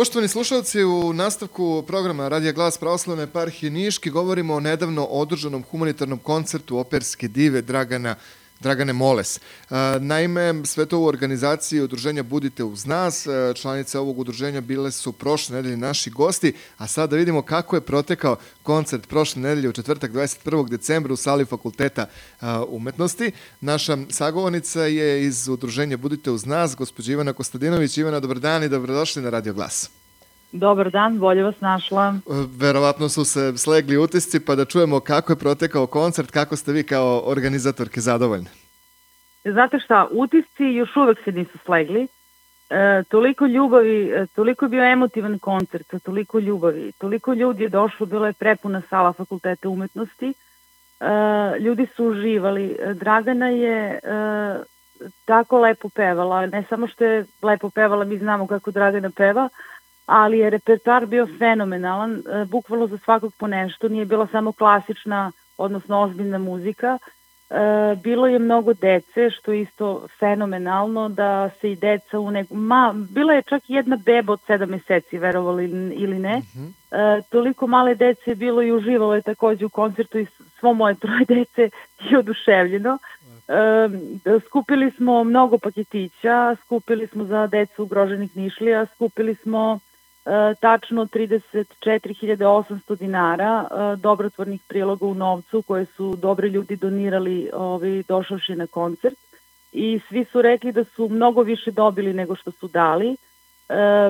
Poštovani slušalci, u nastavku programa Radija Glas Pravoslavne eparhije Niški govorimo o nedavno održanom humanitarnom koncertu operske dive Dragana Dragane Moles. Naime, sve to u organizaciji udruženja Budite uz nas. Članice ovog udruženja bile su prošle nedelje naši gosti, a sad da vidimo kako je protekao koncert prošle nedelje u četvrtak 21. decembra u sali Fakulteta umetnosti. Naša sagovornica je iz udruženja Budite uz nas, gospođa Ivana Kostadinović. Ivana, dobar dan i dobrodošli na Radio Glas. Dobar dan, bolje vas našla. Verovatno su se slegli utisci, pa da čujemo kako je protekao koncert, kako ste vi kao organizatorke zadovoljni? Znate šta, utisci još uvek se nisu slegli. E, toliko ljubavi, e, toliko je bio emotivan koncert, toliko ljubavi, toliko ljudi je došlo, bila je prepuna sala fakulteta umetnosti, e, ljudi su uživali. Dragana je e, tako lepo pevala, ne samo što je lepo pevala, mi znamo kako Dragana peva, ali je repertoar bio fenomenalan, e, bukvalno za svakog po nešto, nije bila samo klasična, odnosno ozbiljna muzika, e, bilo je mnogo dece, što je isto fenomenalno, da se i deca u neku... Ma, bila je čak jedna beba od sedam meseci, verovali ili ne. Mm -hmm. e, toliko male dece je bilo i uživalo je takođe u koncertu i svo moje troje dece je oduševljeno. E, skupili smo mnogo paketića, skupili smo za decu ugroženih nišlija, skupili smo tačno 34.800 dinara e, dobrotvornih priloga u novcu koje su dobri ljudi donirali ovi, došavši na koncert i svi su rekli da su mnogo više dobili nego što su dali. E,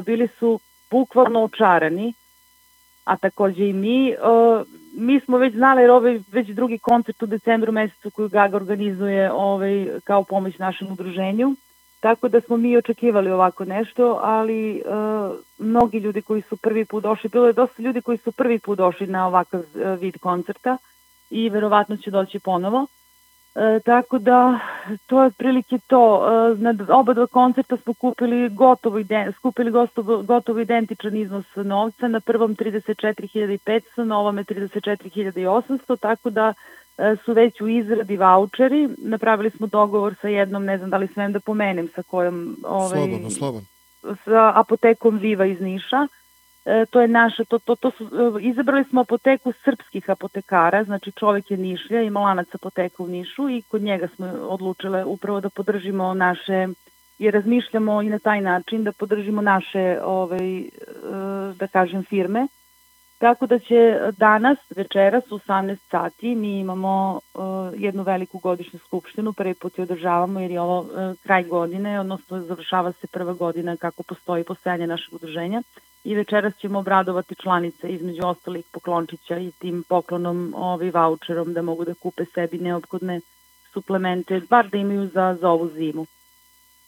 bili su bukvalno očarani, a takođe i mi. Mi smo već znali jer ovaj već drugi koncert u decembru mesecu koju Gaga organizuje ovaj, kao pomoć našem udruženju. Tako da smo mi očekivali ovako nešto, ali e, mnogi ljudi koji su prvi put došli, bilo je dosta ljudi koji su prvi put došli na ovakav e, vid koncerta i verovatno će doći ponovo. E, tako da to je otprilike to. E, na oba dva koncerta smo kupili gotovo, iden, skupili gotovo, gotovo identičan iznos novca, na prvom 34.500, na ovome 34.800, tako da su već u izradi voucheri. Napravili smo dogovor sa jednom, ne znam da li smem da pomenem, sa kojom... Ovaj, slobodno, slobodno. Sa apotekom Viva iz Niša. E, to je naša, to, to, to su, e, izabrali smo apoteku srpskih apotekara, znači čovek je Nišlja, ima lanac apoteka u Nišu i kod njega smo odlučile upravo da podržimo naše i razmišljamo i na taj način da podržimo naše ovaj, e, da kažem firme Tako da će danas, večeras u 18 sati, mi imamo uh, jednu veliku godišnju skupštinu, prvi put je održavamo jer je ovo uh, kraj godine, odnosno završava se prva godina kako postoji postojanje našeg udruženja i večeras ćemo obradovati članice između ostalih poklončića i tim poklonom ovaj voucherom da mogu da kupe sebi neophodne suplemente, bar da imaju za, za ovu zimu.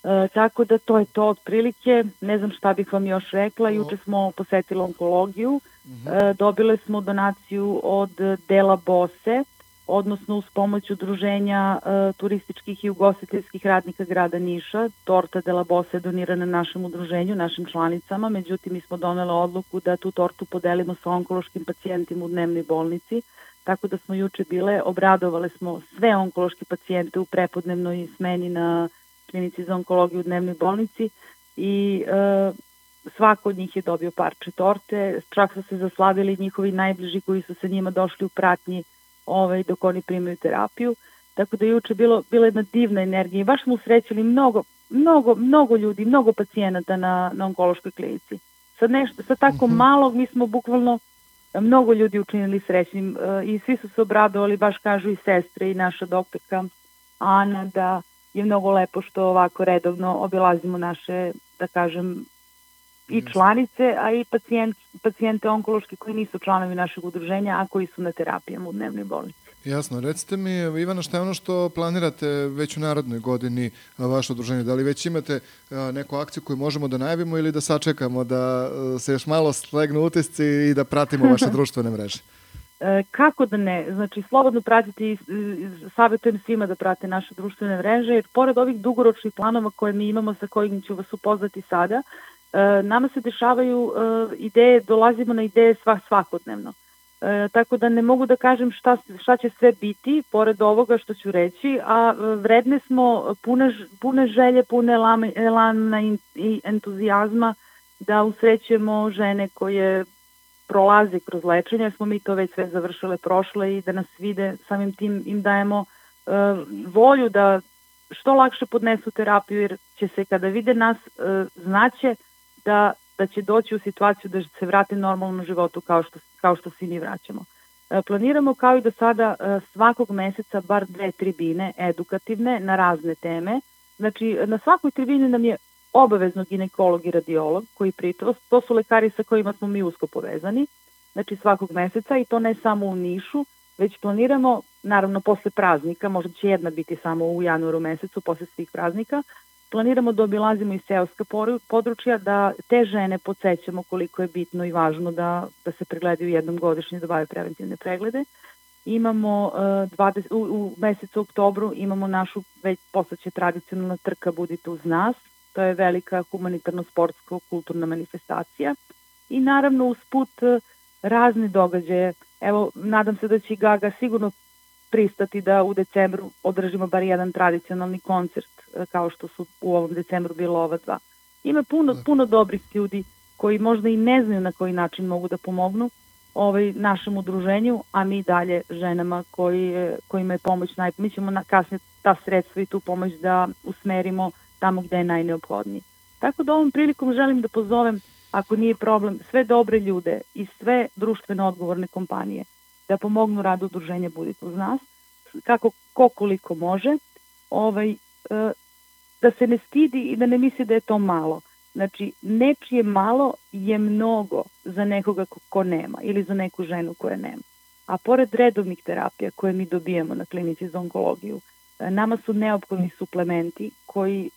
E, tako da to je to otprilike. Ne znam šta bih vam još rekla. Juče smo posetili onkologiju. E, dobile smo donaciju od Dela Bose, odnosno uz pomoć udruženja e, turističkih i ugostiteljskih radnika grada Niša. Torta Dela Bose je donirana našem udruženju, našim članicama, međutim mi smo donele odluku da tu tortu podelimo sa onkološkim pacijentima u dnevnoj bolnici, tako da smo juče bile, obradovale smo sve onkološke pacijente u prepodnevnoj smeni na klinici za onkologiju u dnevnoj bolnici i e, svako od njih je dobio parče torte, čak su se zaslavili njihovi najbliži koji su sa njima došli u pratnji ovaj, dok oni primaju terapiju. Tako da juče bilo, bila jedna divna energija i baš smo usrećili mnogo, mnogo, mnogo ljudi, mnogo pacijenata na, na onkološkoj klinici. Sad nešto, sa tako mhm. -huh. malog mi smo bukvalno mnogo ljudi učinili srećnim uh, i svi su se obradovali, baš kažu i sestre i naša doktorka Ana da je mnogo lepo što ovako redovno obilazimo naše, da kažem, i članice, a i pacijent, pacijente onkološki koji nisu članovi našeg udruženja, a koji su na terapijama u dnevnoj bolnici. Jasno. Recite mi, Ivana, šta je ono što planirate već u narodnoj godini vaše udruženje? Da li već imate neku akciju koju možemo da najavimo ili da sačekamo da se još malo slegnu utisci i da pratimo vaše društvene mreže? E, kako da ne? Znači, slobodno pratiti i savjetujem svima da prate naše društvene mreže, jer pored ovih dugoročnih planova koje mi imamo, sa kojim ću vas upoznati sada, e, nama se dešavaju e, ideje, dolazimo na ideje sva, svakodnevno. tako da ne mogu da kažem šta, šta će sve biti, pored ovoga što ću reći, a vredne smo pune, pune želje, pune elana i entuzijazma da usrećujemo žene koje prolaze kroz lečenje, smo mi to već sve završile prošle i da nas vide, samim tim im dajemo uh, volju da što lakše podnesu terapiju, jer će se kada vide nas, uh, znaće da, da će doći u situaciju da se vrate normalno životu kao što, kao što svi mi vraćamo. Uh, planiramo kao i do sada uh, svakog meseca bar dve tribine edukativne na razne teme. Znači, na svakoj tribini nam je obavezno ginekolog i radiolog koji priča, to su lekari sa kojima smo mi usko povezani, znači svakog meseca i to ne samo u Nišu, već planiramo, naravno posle praznika, možda će jedna biti samo u januaru mesecu, posle svih praznika, planiramo da obilazimo i seoska područja, da te žene podsjećamo koliko je bitno i važno da, da se pregledaju jednom godišnje, da bave preventivne preglede. Imamo uh, 20, u, u mesecu oktobru imamo našu već poslaće tradicionalna trka Budite uz nas, to je velika humanitarno-sportsko-kulturna manifestacija i naravno uz put e, razne događaje. Evo, nadam se da će Gaga sigurno pristati da u decembru održimo bar jedan tradicionalni koncert, e, kao što su u ovom decembru bilo ova dva. Ima puno, da. puno dobrih ljudi koji možda i ne znaju na koji način mogu da pomognu ovaj, našem udruženju, a mi dalje ženama koji, kojima je pomoć naj... Mi ćemo na, kasnije ta sredstva i tu pomoć da usmerimo tamo gde je najneophodniji. Tako da ovom prilikom želim da pozovem, ako nije problem, sve dobre ljude i sve društveno odgovorne kompanije da pomognu radu udruženja Budite uz nas, kako ko koliko može, ovaj, e, da se ne stidi i da ne misli da je to malo. Znači, nečije malo je mnogo za nekoga ko, nema ili za neku ženu koja nema. A pored redovnih terapija koje mi dobijemo na klinici za onkologiju, e, nama su neophodni suplementi koji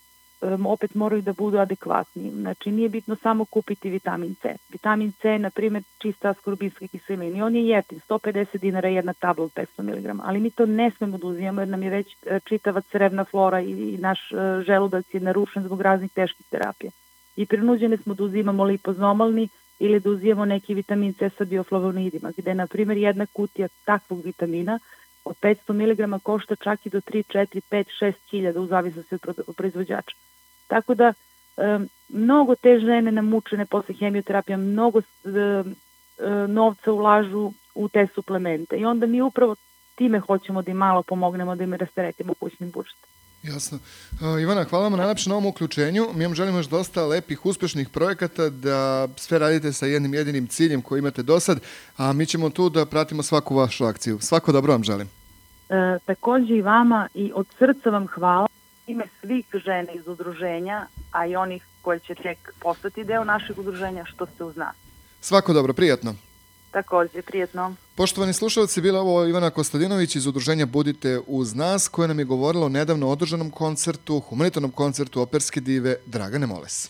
opet moraju da budu adekvatni. Znači nije bitno samo kupiti vitamin C. Vitamin C, na primjer, čista askorbinska kiselina i on je jeftin, 150 dinara jedna tabla od 500 mg, ali mi to ne smemo da uzimamo jer nam je već e, čitava crevna flora i, naš uh, želudac je narušen zbog raznih teških terapija. I prinuđene smo da uzimamo lipozomalni ili da uzimamo neki vitamin C sa bioflavonoidima, gde, na primjer, jedna kutija takvog vitamina od 500 mg košta čak i do 3, 4, 5, 6 hiljada u zavisnosti od proizvođača. Tako da mnogo te žene namučene posle hemioterapija mnogo novca ulažu u te suplemente i onda mi upravo time hoćemo da im malo pomognemo da im rasteretimo kućnim budžetom. Jasno. Uh, Ivana, hvala vam najlepše na ovom uključenju. Mi vam želimo još dosta lepih, uspešnih projekata, da sve radite sa jednim jedinim ciljem koji imate do sad, a mi ćemo tu da pratimo svaku vašu akciju. Svako dobro vam želim. E, takođe i vama i od srca vam hvala ime svih žena iz udruženja, a i onih koji će tek postati deo našeg udruženja, što ste uz nas. Svako dobro, prijatno. Takođe, prijetno. Poštovani slušalci, bila ovo Ivana Kostadinović iz udruženja Budite uz nas, koja nam je govorila o nedavno održanom koncertu, humanitarnom koncertu operske dive Dragane Moles.